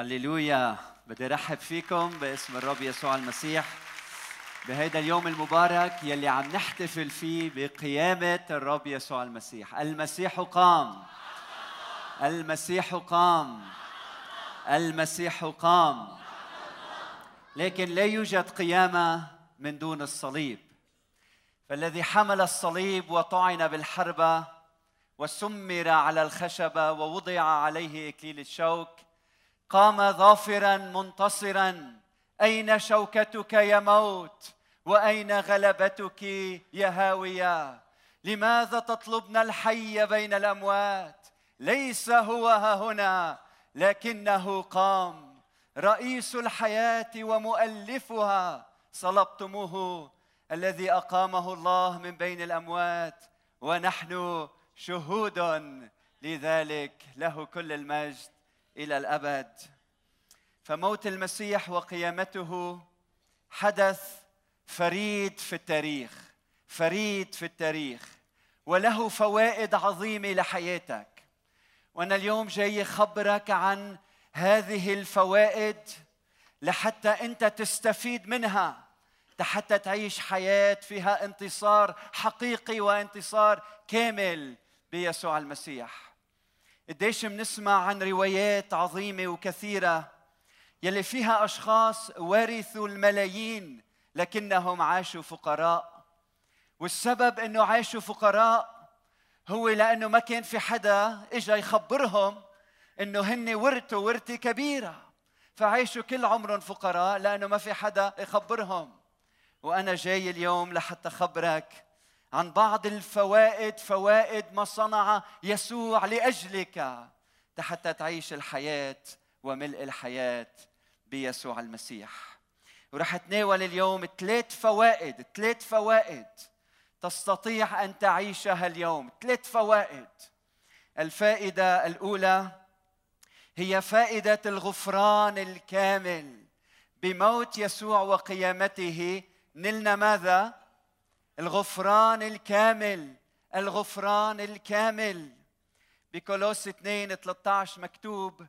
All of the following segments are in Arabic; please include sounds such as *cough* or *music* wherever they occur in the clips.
هللويا. بدي رحب فيكم باسم الرب يسوع المسيح بهذا اليوم المبارك يلي عم نحتفل فيه بقيامة الرب يسوع المسيح. المسيح قام. المسيح قام. المسيح قام. لكن لا يوجد قيامة من دون الصليب. فالذي حمل الصليب وطعن بالحربة وسمر على الخشبة ووضع عليه إكليل الشوك قام ظافرا منتصرا أين شوكتك يا موت؟ وأين غلبتك يا هاوية؟ لماذا تطلبن الحي بين الأموات؟ ليس هو ها هنا لكنه قام. رئيس الحياة ومؤلفها صلبتموه الذي أقامه الله من بين الأموات ونحن شهود لذلك له كل المجد إلى الأبد. فموت المسيح وقيامته حدث فريد في التاريخ فريد في التاريخ وله فوائد عظيمة لحياتك. وأنا اليوم جاي اخبرك عن هذه الفوائد لحتى أنت تستفيد منها. حتى تعيش حياة فيها انتصار حقيقي وانتصار كامل بيسوع المسيح. قديش بنسمع عن روايات عظيمة وكثيرة يلي فيها أشخاص ورثوا الملايين لكنهم عاشوا فقراء. والسبب أنه عاشوا فقراء هو لأنه ما كان في حدا إجا يخبرهم أنه هن ورثوا ورثة كبيرة. فعاشوا كل عمرهم فقراء لأنه ما في حدا يخبرهم. وأنا جاي اليوم لحتى خبرك عن بعض الفوائد فوائد ما صنع يسوع لأجلك حتى تعيش الحياة وملء الحياة بيسوع المسيح. ورح أتناول اليوم ثلاث فوائد ثلاث فوائد تستطيع أن تعيشها اليوم. ثلاث فوائد. الفائدة الأولى هي فائدة الغفران الكامل بموت يسوع وقيامته نلنا ماذا؟ الغفران الكامل الغفران الكامل. بكولوس 2 13 مكتوب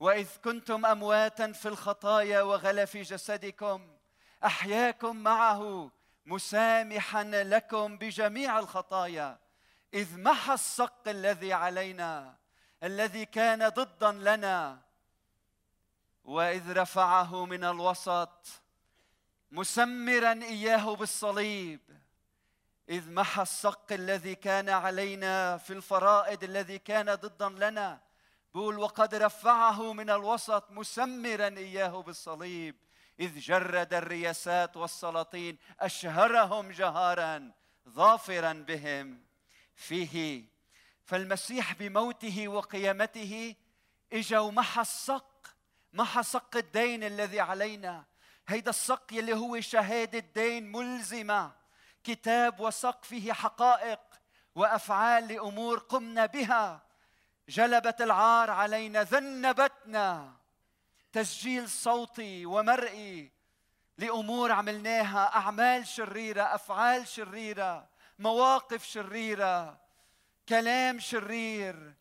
وإذ كنتم أمواتا في الخطايا وغلف جسدكم أحياكم معه مسامحا لكم بجميع الخطايا. إذ محى الصق الذي علينا الذي كان ضدا لنا وإذ رفعه من الوسط مسمرا إياه بالصليب إذ محى الصق الذي كان علينا في الفرائض الذي كان ضدا لنا. بقول وقد رفعه من الوسط مسمرا إياه بالصليب إذ جرد الرياسات والسلاطين أشهرهم جهارا ظافرا بهم. فيه فالمسيح بموته وقيامته اجا ومحى الصق محى صق الدين الذي علينا. هيدا الصق يلي هو شهادة دين ملزمة كتاب وثق فيه حقائق وأفعال لأمور قمنا بها. جلبت العار علينا ذنبتنا. تسجيل صوتي ومرئي لأمور عملناها أعمال شريرة أفعال شريرة مواقف شريرة كلام شرير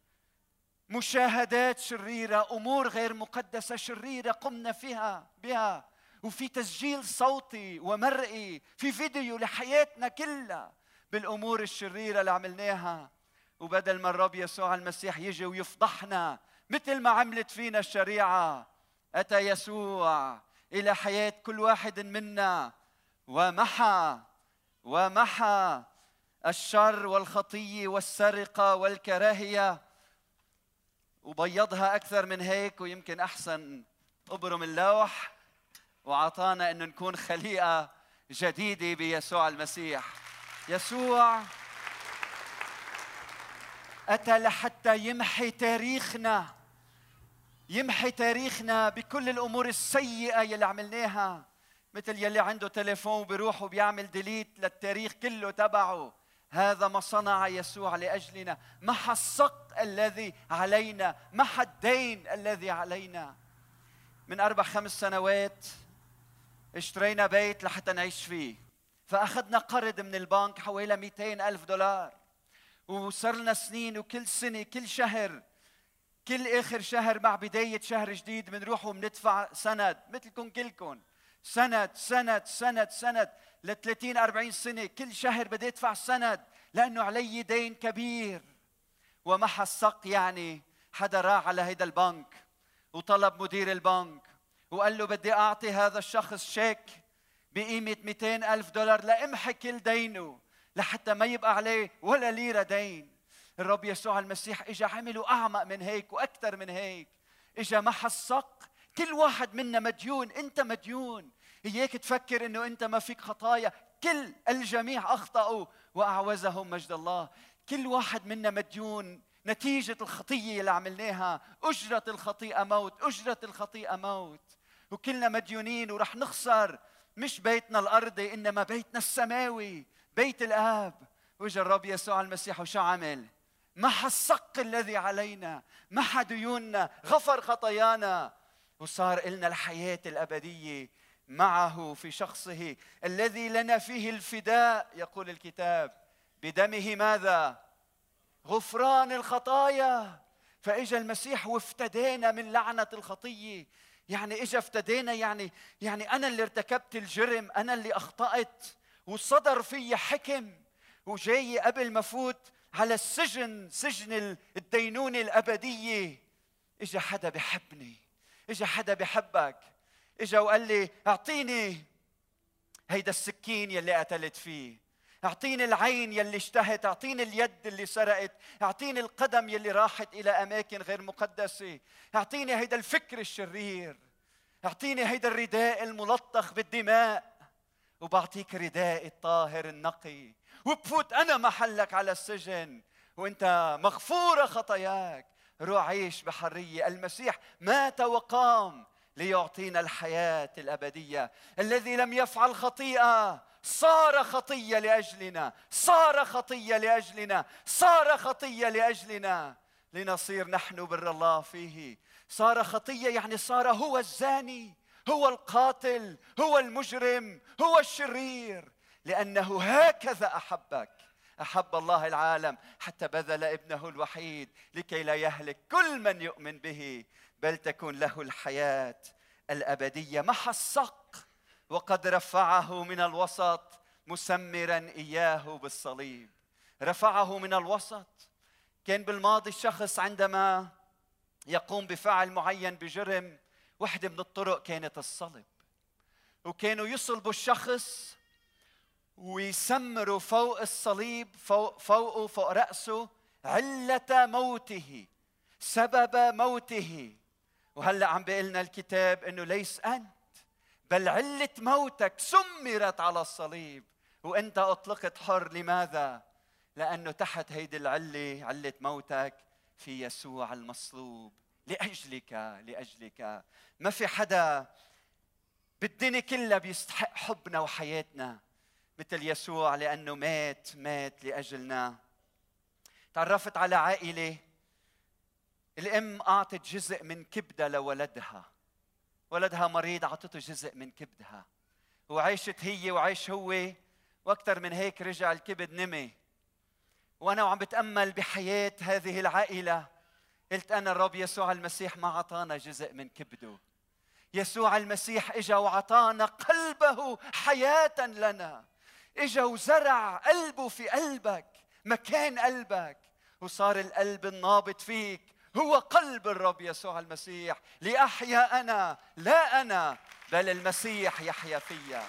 مشاهدات شريرة أمور غير مقدسة شريرة قمنا فيها بها. وفي تسجيل صوتي ومرئي في فيديو لحياتنا كلها بالأمور الشريرة اللي عملناها. وبدل ما الرب يسوع المسيح يجي ويفضحنا مثل ما عملت فينا الشريعة أتى يسوع إلى حياة كل واحد منا. ومحى ومحى الشر والخطية والسرقة والكراهية. وبيضها أكثر من هيك ويمكن أحسن أبرم اللوح. وأعطانا أن نكون خليقة جديدة بيسوع المسيح. يسوع أتى لحتى يمحي تاريخنا يمحي تاريخنا بكل الأمور السيئة يلي عملناها مثل يلي عنده تليفون بيروح وبيعمل ديليت للتاريخ كله تبعه. هذا ما صنع يسوع لأجلنا. محى السق الذي علينا محى الدين الذي علينا. من أربع خمس سنوات اشترينا بيت لحتى نعيش فيه. فأخذنا قرض من البنك حوالي 200 ألف دولار. وصار لنا سنين وكل سنة كل شهر كل آخر شهر مع بداية شهر جديد بنروح وبندفع سند مثلكم كلكم. سند سند سند سند. ل 30 40 سنة كل شهر بدي أدفع سند لأنه علي دين كبير. ومح السق يعني حدا راح على هيدا البنك وطلب مدير البنك. وقال له بدي أعطي هذا الشخص شيك بقيمة 200 ألف دولار لأمحي كل دينه لحتى ما يبقى عليه ولا ليرة دين. الرب يسوع المسيح اجى عمله أعمق من هيك وأكثر من هيك. اجى محى الصق كل واحد منا مديون أنت مديون. اياك تفكر إنه أنت ما فيك خطايا. كل الجميع أخطأوا وأعوزهم مجد الله. كل واحد منا مديون. نتيجة الخطية اللي عملناها. أجرة الخطيئة موت. أجرة الخطيئة موت. وكلنا مديونين ورح نخسر. مش بيتنا الأرضي إنما بيتنا السماوي بيت الآب. وجا الرب يسوع المسيح وشو عمل؟ محى الصق الذي علينا محى ديوننا غفر خطايانا. وصار لنا الحياة الأبدية معه في شخصه الذي لنا فيه الفداء يقول الكتاب. بدمه ماذا؟ غفران الخطايا. فإجا المسيح وافتدينا من لعنة الخطية. يعني إجا افتدينا يعني يعني أنا اللي ارتكبت الجرم أنا اللي أخطأت وصدر في حكم وجاي قبل ما فوت على السجن سجن الدينونة الأبدية. إجا حدا بحبني إجا حدا بحبك. إجا وقال لي أعطيني هيدا السكين يلي قتلت فيه. اعطيني العين يلي اشتهت اعطيني اليد اللي سرقت اعطيني القدم يلي راحت إلى أماكن غير مقدسة. اعطيني هيدا الفكر الشرير. اعطيني هيدا الرداء الملطخ بالدماء. وبعطيك رداء الطاهر النقي. وبفوت أنا محلك على السجن. وأنت مغفوره خطاياك. روح عيش بحرية. المسيح مات وقام ليعطينا الحياة الأبدية. الذي لم يفعل خطيئة صار خطية لأجلنا صار خطية لأجلنا صار خطية لأجلنا. لنصير نحن بر الله فيه. صار خطية يعني صار هو الزاني هو القاتل هو المجرم هو الشرير. لأنه هكذا أحبك أحب الله العالم حتى بذل ابنه الوحيد لكي لا يهلك كل من يؤمن به. بل تكون له الحياة الأبدية. محى الصق وقد رفعه من الوسط مسمرا إياه بالصليب. رفعه من الوسط. كان بالماضي الشخص عندما يقوم بفعل معين بجرم واحدة من الطرق كانت الصلب وكانوا يصلبوا الشخص ويسمروا فوق الصليب فوق فوقه فوق رأسه علة موته سبب موته. وهلأ عم بيقول لنا الكتاب إنه ليس انت بل علة موتك سمرت على الصليب. وأنت أطلقت حر لماذا؟ لأنه تحت هيدي العلة علة موتك في يسوع المصلوب. لأجلك لأجلك. ما في حدا بالدنيا كلها بيستحق حبنا وحياتنا مثل يسوع لأنه مات مات لأجلنا. تعرفت على عائلة؟ الأم أعطت جزء من كبدها لولدها. ولدها مريض أعطته جزء من كبدها. وعيشت هي وعيش هو وأكثر من هيك رجع الكبد نمي. وأنا وعم بتأمل بحياة هذه العائلة. قلت أنا الرب يسوع المسيح ما أعطانا جزء من كبده. يسوع المسيح إجا وأعطانا قلبه حياة لنا. إجا وزرع قلبه في قلبك مكان قلبك. وصار القلب النابض فيك. هو قلب الرب يسوع المسيح. لأحيا أنا لا أنا بل المسيح يحيا فيا.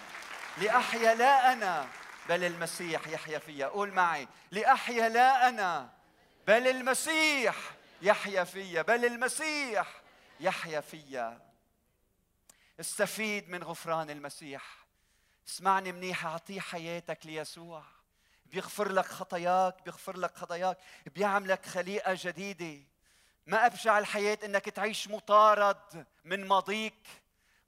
لأحيا لا أنا بل المسيح يحيا فيا. قول معي. لأحيا لا أنا بل المسيح يحيا فيا. بل المسيح يحيا فيا. استفيد من غفران المسيح. اسمعني منيح أعطيه حياتك ليسوع. بيغفر لك خطاياك بيغفر لك خطاياك. بيعملك خليقة جديدة. ما ابشع الحياة إنك تعيش مطارد من ماضيك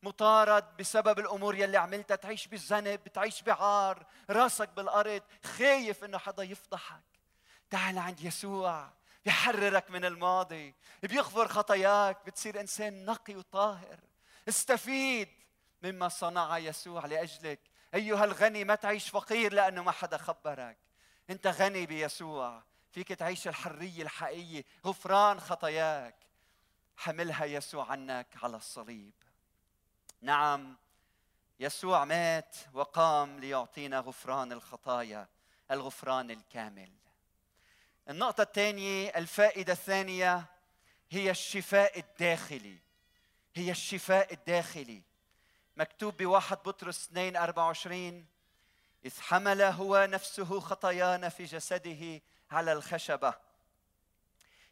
مطارد بسبب الأمور يلي عملتها. تعيش بالذنب تعيش بعار راسك بالأرض خايف إنه حدا يفضحك. تعال عند يسوع بيحررك من الماضي بيغفر خطاياك. بتصير إنسان نقي وطاهر. استفيد مما صنع يسوع لأجلك. أيها الغني ما تعيش فقير لأنه ما حدا خبرك. أنت غني بيسوع. فيك تعيش الحرية الحقيقية. غفران خطاياك. حملها يسوع عنك على الصليب. نعم يسوع مات وقام ليعطينا غفران الخطايا الغفران الكامل. النقطة الثانية الفائدة الثانية هي الشفاء الداخلي. هي الشفاء الداخلي. مكتوب بواحد بطرس 2 24 إذ حمل هو نفسه خطايانا في جسده على الخشبة.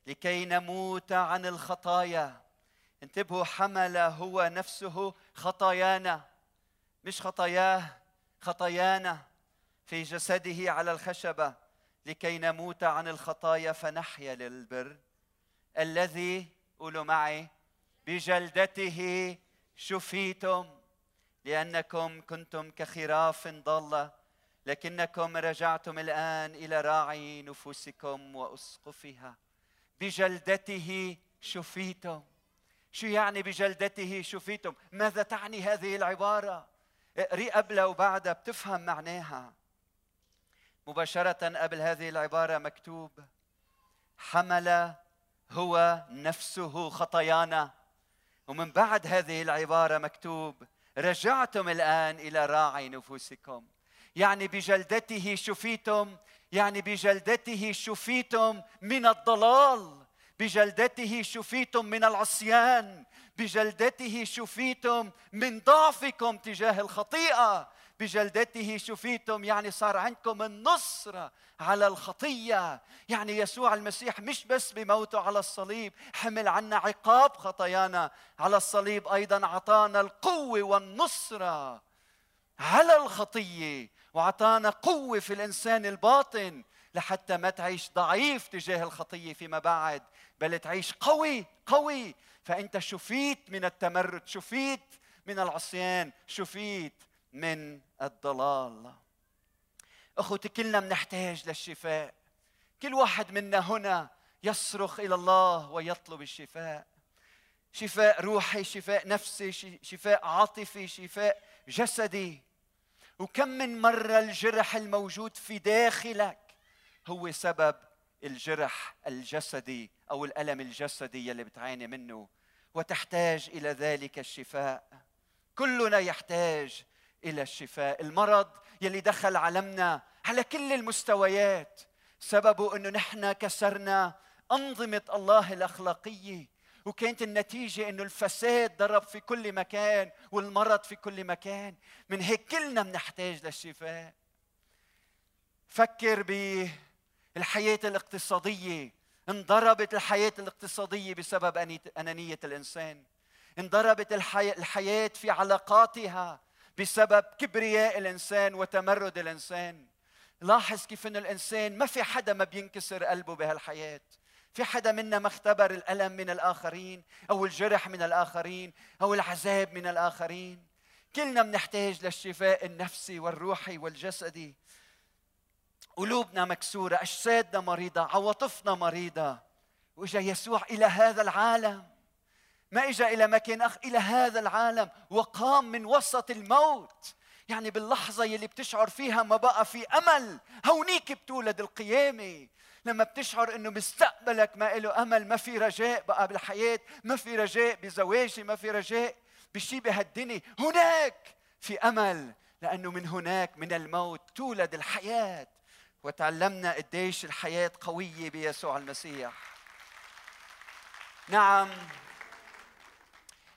لكي نموت عن الخطايا. انتبهوا حمل هو نفسه خطايانا. مش خطاياه خطايانا في جسده على الخشبة. لكي نموت عن الخطايا فنحيا للبر الذي قولوا معي بجلدته شفيتم. لأنكم كنتم كخراف ضالة. لكنكم رجعتم الآن إلى راعي نفوسكم وأسقفها. بجلدته شفيتم. شو يعني بجلدته شفيتم؟ ماذا تعني هذه العبارة؟ اقري قبلها وبعدها بتفهم معناها. مباشرة قبل هذه العبارة مكتوب حمل هو نفسه خطايانا. ومن بعد هذه العبارة مكتوب رجعتم الآن إلى راعي نفوسكم. يعني بجلدته شفيتم يعني بجلدته شفيتم من الضلال بجلدته شفيتم من العصيان بجلدته شفيتم من ضعفكم تجاه الخطيئة بجلدته شفيتم يعني صار عندكم النصرة على الخطية. يعني يسوع المسيح مش بس بموته على الصليب حمل عنا عقاب خطايانا على الصليب أيضا أعطانا القوة والنصرة. على الخطية وأعطانا قوة في الإنسان الباطن لحتى ما تعيش ضعيف تجاه الخطية فيما بعد بل تعيش قوي قوي. فأنت شفيت من التمرد شفيت من العصيان شفيت من الضلال. أخوتي كلنا بنحتاج للشفاء. كل واحد منا هنا يصرخ إلى الله ويطلب الشفاء. شفاء روحي شفاء نفسي شفاء عاطفي شفاء جسدي. وكم من مرة الجرح الموجود في داخلك هو سبب الجرح الجسدي أو الألم الجسدي يلي بتعاني منه وتحتاج إلى ذلك الشفاء. كلنا يحتاج إلى الشفاء. المرض يلي دخل عالمنا على كل المستويات سببه إنه نحن كسرنا أنظمة الله الأخلاقية وكانت النتيجة أنه الفساد ضرب في كل مكان والمرض في كل مكان. من هيك كلنا بنحتاج للشفاء. فكر بالحياة الاقتصادية. انضربت الحياة الاقتصادية بسبب أنانية الإنسان. انضربت الحياة في علاقاتها بسبب كبرياء الإنسان وتمرد الإنسان. لاحظ كيف ان الإنسان ما في حدا ما بينكسر قلبه بهالحياة. في حدا منا ما اختبر الألم من الآخرين أو الجرح من الآخرين أو العذاب من الآخرين؟ كلنا بنحتاج للشفاء النفسي والروحي والجسدي. قلوبنا مكسورة أجسادنا مريضة عواطفنا مريضة. وإجا يسوع إلى هذا العالم. ما اجى إلى مكان اخ إلى هذا العالم. وقام من وسط الموت. يعني باللحظة يلي بتشعر فيها ما بقى في أمل. هونيك بتولد القيامة. لما بتشعر إنه مستقبلك ما له أمل ما في رجاء بقى بالحياة ما في رجاء بزواجي ما في رجاء بشي بهالدنيا هناك في أمل لأنه من هناك من الموت تولد الحياة. وتعلمنا قديش الحياة قوية بيسوع المسيح. نعم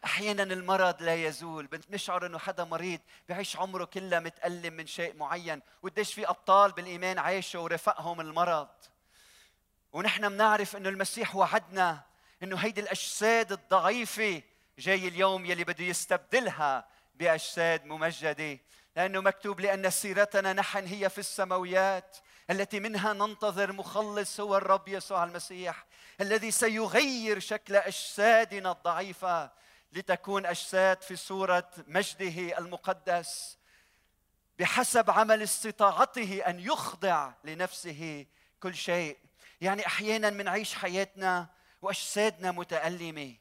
أحيانا المرض لا يزول. بنشعر إنه حدا مريض بيعيش عمره كله متألم من شيء معين. وقديش في أبطال بالإيمان عايشوا ورفقهم المرض. ونحن بنعرف إنه المسيح وعدنا إنه هيدي الأجساد الضعيفة جاي اليوم يلي بده يستبدلها بأجساد ممجدة لأنه مكتوب لأن سيرتنا نحن هي في السماويات التي منها ننتظر مخلص هو الرب يسوع المسيح الذي سيغير شكل أجسادنا الضعيفة لتكون أجساد في صورة مجده المقدس بحسب عمل استطاعته أن يخضع لنفسه كل شيء. يعني أحيانا بنعيش حياتنا وأجسادنا متألمة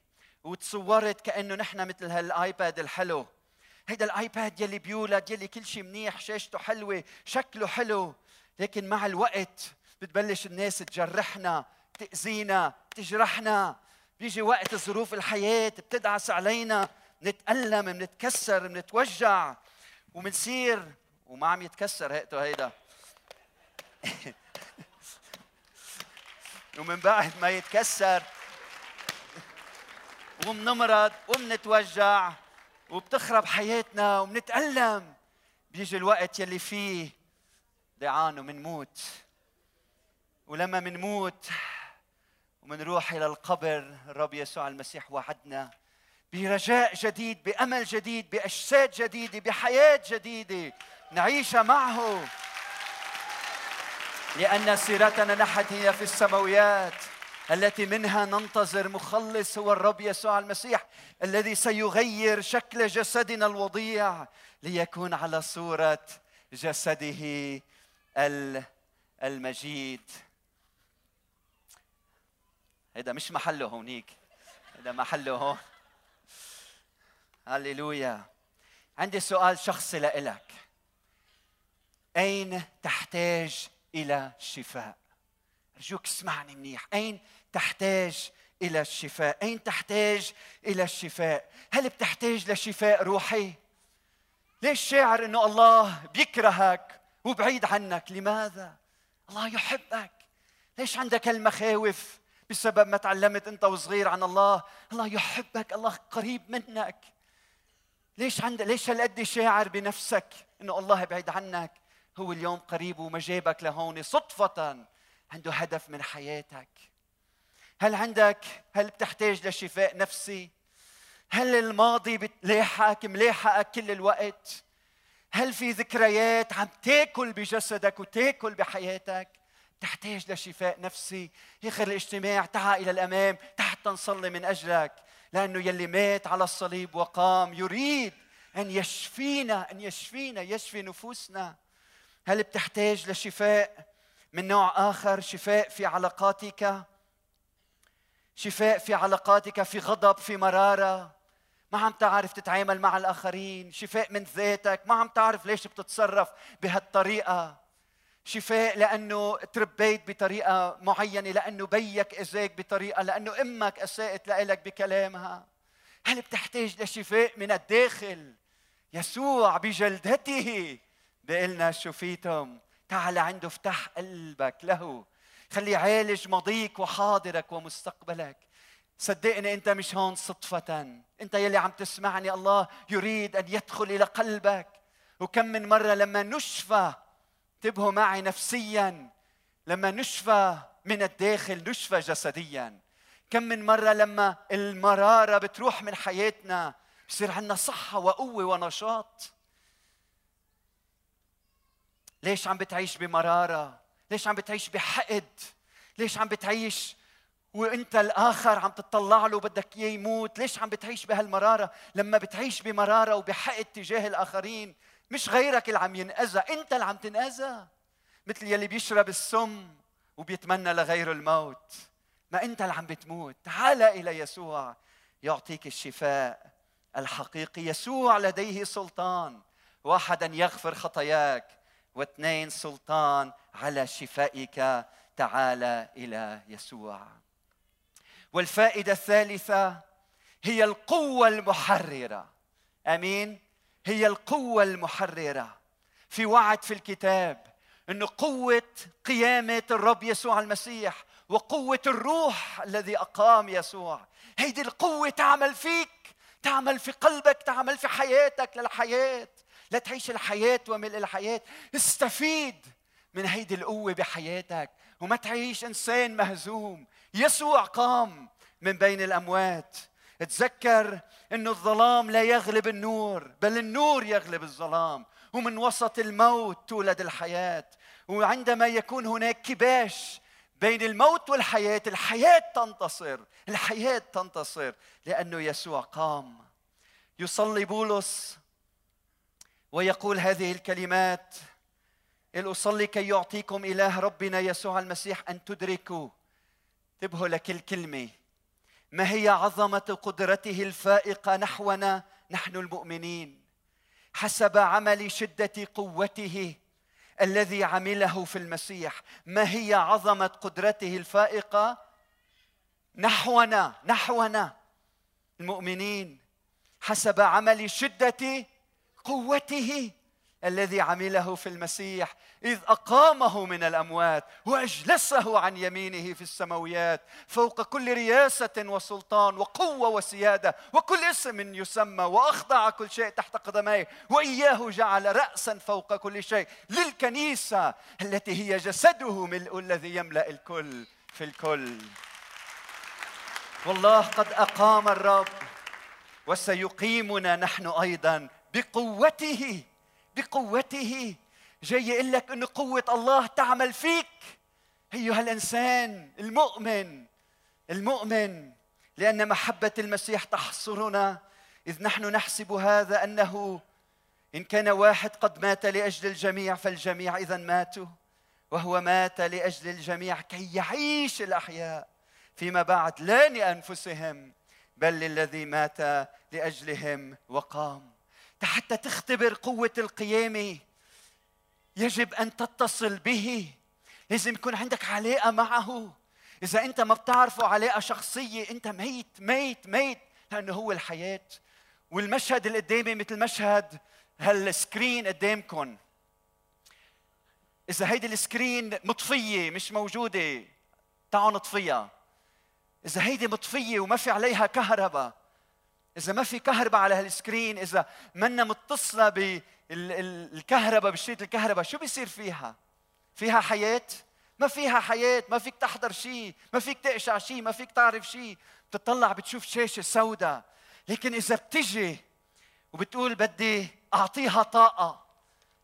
وتصورت كأنه نحن مثل هالآيباد الحلو. هيدا الآيباد يلي بيولد يلي كل شيء منيح شاشته حلوة شكله حلو. لكن مع الوقت بتبلش الناس تجرحنا تأذينا تجرحنا. بيجي وقت ظروف الحياة بتدعس علينا نتألم بنتكسر بنتوجع. ومنصير وما عم يتكسر هيئته هيدا. *laughs* ومن بعد ما يتكسر ومنمرض ومنتوجع وبتخرب حياتنا ومنتألم بيجي الوقت يلي فيه ضيعان ومنموت ولما منموت ومنروح إلى القبر الرب يسوع المسيح وعدنا برجاء جديد بأمل جديد بأجساد جديدة بحياة جديدة نعيشها معه. لأن سيرتنا نحت هي في السماويات التي منها ننتظر مخلص هو الرب يسوع المسيح الذي سيغير شكل جسدنا الوضيع ليكون على صورة جسده المجيد. هذا مش محله هونيك هذا محله هون. هللويا. عندي سؤال شخصي لإلك. أين تحتاج إلى شفاء أرجوك اسمعني منيح. أين تحتاج إلى الشفاء؟ أين تحتاج إلى الشفاء؟ هل بتحتاج لشفاء روحي؟ ليش شاعر أنه الله بيكرهك وبعيد عنك؟ لماذا؟ الله يحبك. ليش عندك المخاوف بسبب ما تعلمت أنت وصغير عن الله؟ الله يحبك. الله قريب منك. ليش عند ليش هالقد شاعر بنفسك إنه الله بعيد عنك؟ هو اليوم قريب وما جابك لهون صدفة عنده هدف من حياتك. هل عندك هل بتحتاج لشفاء نفسي؟ هل الماضي بتلاحقك ملاحقك كل الوقت؟ هل في ذكريات عم تاكل بجسدك وتاكل بحياتك؟ تحتاج لشفاء نفسي؟ اخر الاجتماع تعال إلى الأمام تحت نصلي من أجلك. لأنه يلي مات على الصليب وقام يريد أن يشفينا أن يشفينا يشفي نفوسنا. هل بتحتاج لشفاء من نوع آخر؟ شفاء في علاقاتك؟ شفاء في علاقاتك في غضب في مرارة؟ ما عم تعرف تتعامل مع الآخرين. شفاء من ذاتك. ما عم تعرف ليش بتتصرف بهالطريقة. شفاء لأنه تربيت بطريقة معينة لأنه بيك اذاك بطريقة لأنه أمك أساءت لك بكلامها. هل بتحتاج لشفاء من الداخل؟ يسوع بجلدته. بقلنا شفيتم تعال عنده افتح قلبك له. خليه يعالج ماضيك وحاضرك ومستقبلك. صدقني انت مش هون صدفة. انت يلي عم تسمعني الله يريد أن يدخل إلى قلبك. وكم من مرة لما نشفى انتبهوا معي نفسيا. لما نشفى من الداخل نشفى جسديا. كم من مرة لما المرارة بتروح من حياتنا بصير عندنا صحة وقوة ونشاط. ليش عم بتعيش بمرارة؟ ليش عم بتعيش بحقد؟ ليش عم بتعيش وانت الآخر عم تطلع له بدك إياه يموت؟ ليش عم بتعيش بهالمرارة؟ لما بتعيش بمرارة وبحقد تجاه الآخرين مش غيرك اللي عم ينأذى انت اللي عم تنأذى. مثل يلي بيشرب السم وبيتمنى لغيره الموت. ما انت اللي عم بتموت. تعال إلى يسوع يعطيك الشفاء الحقيقي. يسوع لديه سلطان. واحد ان يغفر خطاياك. واثنين سلطان على شفائك تعال إلى يسوع. والفائدة الثالثة هي القوة المحررة. آمين؟ هي القوة المحررة. في وعد في الكتاب انه قوة قيامة الرب يسوع المسيح وقوة الروح الذي أقام يسوع هيدي القوة تعمل فيك تعمل في قلبك تعمل في حياتك للحياة. لا تعيش الحياة وملء الحياة. استفيد من هيدي القوة بحياتك وما تعيش إنسان مهزوم. يسوع قام من بين الأموات. تذكر إنه الظلام لا يغلب النور بل النور يغلب الظلام. ومن وسط الموت تولد الحياة. وعندما يكون هناك كباش بين الموت والحياة الحياة تنتصر الحياة تنتصر لأنه يسوع قام. يصلي بولس ويقول هذه الكلمات أصلي كي يعطيكم إله ربنا يسوع المسيح أن تدركوا. انتبهوا لكل كلمه ما هي عظمة قدرته الفائقة نحونا نحن المؤمنين؟ حسب عمل شدة قوته الذي عمله في المسيح. ما هي عظمة قدرته الفائقة نحونا نحونا المؤمنين؟ حسب عمل شدة قوته الذي عمله في المسيح إذ أقامه من الأموات وأجلسه عن يمينه في السماويات فوق كل رياسة وسلطان وقوة وسيادة وكل اسم يسمى وأخضع كل شيء تحت قدميه وإياه جعل رأسا فوق كل شيء للكنيسة التي هي جسده ملء الذي يملأ الكل في الكل. والله قد أقام الرب وسيقيمنا نحن أيضا بقوته بقوته. جاي يقول لك انه قوة الله تعمل فيك. أيها الإنسان المؤمن المؤمن لأن محبة المسيح تحصرنا. إذ نحن نحسب هذا أنه إن كان واحد قد مات لأجل الجميع فالجميع إذا ماتوا. وهو مات لأجل الجميع كي يعيش الأحياء فيما بعد لا لأنفسهم بل للذي مات لأجلهم وقام. حتى تختبر قوة القيامه يجب أن تتصل به. لازم يكون عندك علاقة معه. إذا أنت ما بتعرفه علاقة شخصية أنت ميت ميت ميت لأنه هو الحياة. والمشهد اللي قدامي مثل مشهد هالسكرين قدامكم إذا هيدي ال screen مطفية مش موجودة تعالوا نطفيها. إذا هيدي مطفية وما في عليها كهرباء إذا ما في كهرباء على هال screen إذا منا متصلة بالكهرباء بشريط الكهرباء شو بيصير فيها؟ فيها حياة؟ ما فيها حياة ما فيك تحضر شيء ما فيك تقشع شيء ما فيك تعرف شيء. بتطلع بتشوف شاشة سوداء. لكن إذا بتجي وبتقول بدي أعطيها طاقة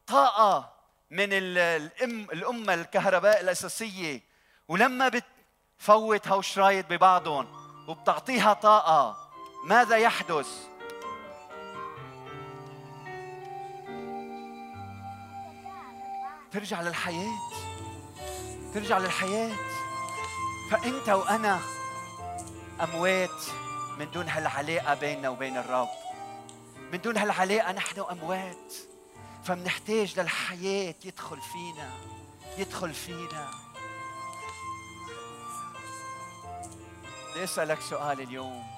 طاقة من الأم الأمة الكهرباء الأساسية. ولما بتفوت هالشرايط ببعضهم وبتعطيها طاقة ماذا يحدث؟ ترجع للحياة. ترجع للحياة. فأنت وأنا أموات. من دون هالعلاقة بيننا وبين الرب. من دون هالعلاقة نحن أموات. فمنحتاج للحياة يدخل فينا. يدخل فينا. بدي أسألك سؤال اليوم.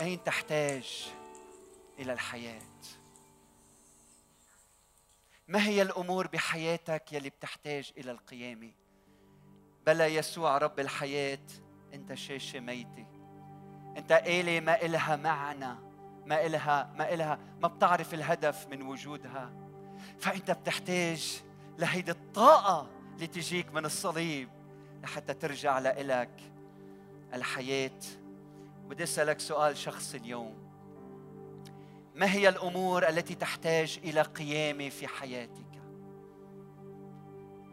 أين تحتاج إلى الحياة؟ ما هي الأمور بحياتك يلي بتحتاج إلى القيامة؟ بلا يسوع رب الحياة أنت شاشة ميتة أنت آلة ما إلها معنى ما إلها ما إلها ما بتعرف الهدف من وجودها فأنت بتحتاج لهيدي الطاقة اللي تجيك من الصليب لحتى ترجع لإلك الحياة بدي أسألك سؤال شخصي اليوم. ما هي الأمور التي تحتاج إلى قيامه في حياتك؟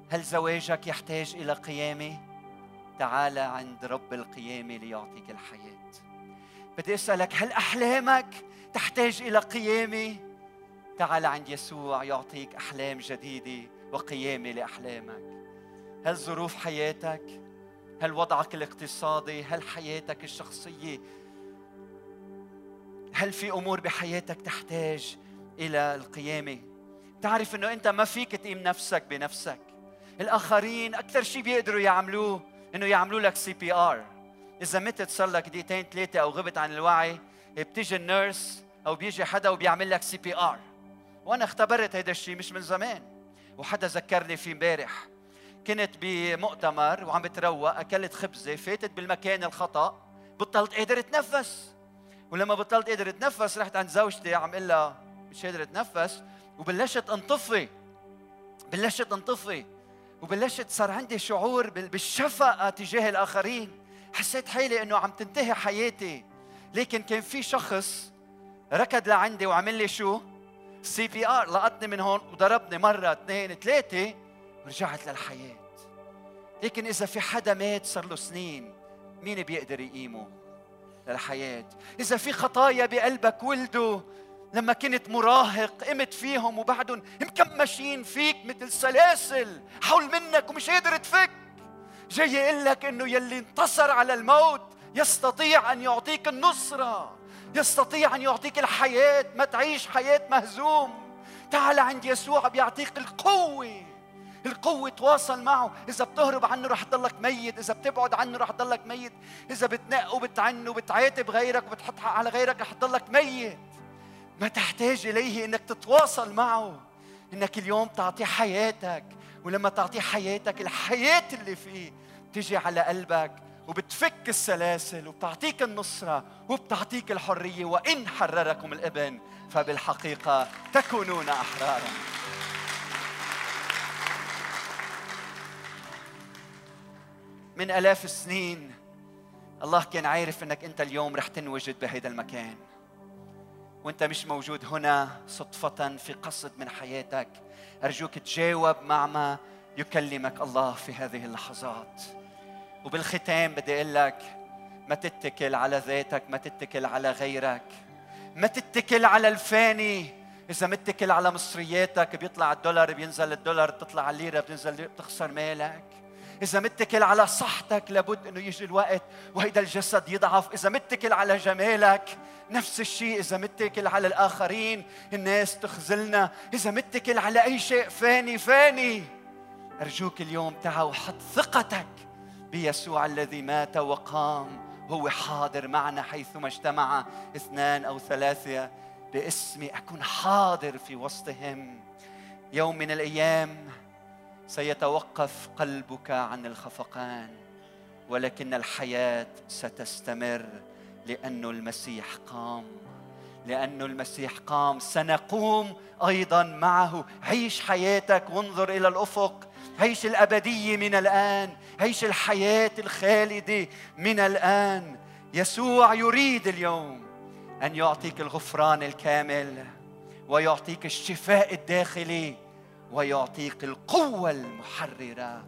هل زواجك يحتاج إلى قيامه تعال عند رب القيامه ليعطيك الحياة. بدي أسألك هل أحلامك تحتاج إلى قيامه تعال عند يسوع يعطيك أحلام جديدة وقيامه لأحلامك. هل ظروف حياتك هل وضعك الاقتصادي؟ هل حياتك الشخصية؟ هل في أمور بحياتك تحتاج إلى القيامة؟ تعرف إنه أنت ما فيك تقيم نفسك بنفسك. الآخرين أكثر شيء بيقدروا يعملوه إنه يعملوا لك CPR إذا متت صار لك دقيقتين ثلاثة أو غبت عن الوعي بتيجي ال nurse أو بيجي حدا وبيعمل لك CPR وأنا اختبرت هذا الشيء مش من زمان. وحدا ذكرني فيه امبارح. كنت بمؤتمر وعم بتروق أكلت خبزة فاتت بالمكان الخطأ بطلت قادر اتنفس. ولما بطلت قادر اتنفس رحت عند زوجتي عم أقول لها مش قادر اتنفس وبلشت انطفي. بلشت انطفي. وبلشت صار عندي شعور بالشفقة تجاه الآخرين. حسيت حالي إنه عم تنتهي حياتي. لكن كان في شخص ركض لعندي وعمل لي شو؟ CPR لقطني من هون وضربني مرة اثنين ثلاثة. ورجعت للحياة. لكن إذا في حدا مات صار له سنين مين بيقدر يقيمه؟ للحياة. إذا في خطايا بقلبك ولدوا لما كنت مراهق قمت فيهم وبعدهم مكمشين فيك مثل سلاسل حول منك ومش قادر تفك. جاي يقول لك إنه يلي انتصر على الموت يستطيع أن يعطيك النصرة يستطيع أن يعطيك الحياة ما تعيش حياة مهزوم. تعال عند يسوع بيعطيك القوة. القوة تواصل معه. إذا بتهرب عنه رح تضلك ميت. إذا بتبعد عنه رح تضلك ميت. إذا بتنق وبتعن وبتعاتب غيرك وبتحط حق على غيرك رح تضلك ميت. ما تحتاج إليه إنك تتواصل معه. إنك اليوم تعطيه حياتك. ولما تعطيه حياتك الحياة اللي فيه تجي على قلبك وبتفك السلاسل وبتعطيك النصرة وبتعطيك الحرية. وإن حرركم الإبن فبالحقيقة تكونون أحرارا. من آلاف السنين الله كان عارف إنك أنت اليوم رح تنوجد بهذا المكان. وأنت مش موجود هنا صدفة في قصد من حياتك. أرجوك تجاوب مع ما يكلمك الله في هذه اللحظات. وبالختام بدي أقول لك ما تتكل على ذاتك ما تتكل على غيرك. ما تتكل على الفاني. إذا متكل على مصرياتك بيطلع الدولار بينزل الدولار بتطلع الليرة بتنزل بتخسر مالك. إذا متكل على صحتك لابد أنه يجي الوقت وهيدا الجسد يضعف. إذا متكل على جمالك نفس الشيء. إذا متكل على الآخرين الناس تخزلنا إذا متكل على أي شيء فاني فاني. أرجوك اليوم تعا وحط ثقتك بيسوع الذي مات وقام. هو حاضر معنا حيثما اجتمع اثنان أو ثلاثة باسمي. أكون حاضر في وسطهم. يوم من الأيام سيتوقف قلبك عن الخفقان ولكن الحياة ستستمر لأن المسيح قام. لأن المسيح قام سنقوم أيضا معه. عيش حياتك وانظر إلى الأفق. عيش الأبدية من الآن. عيش الحياة الخالدة من الآن. يسوع يريد اليوم أن يعطيك الغفران الكامل ويعطيك الشفاء الداخلي. ويعطيك القوة المحررة.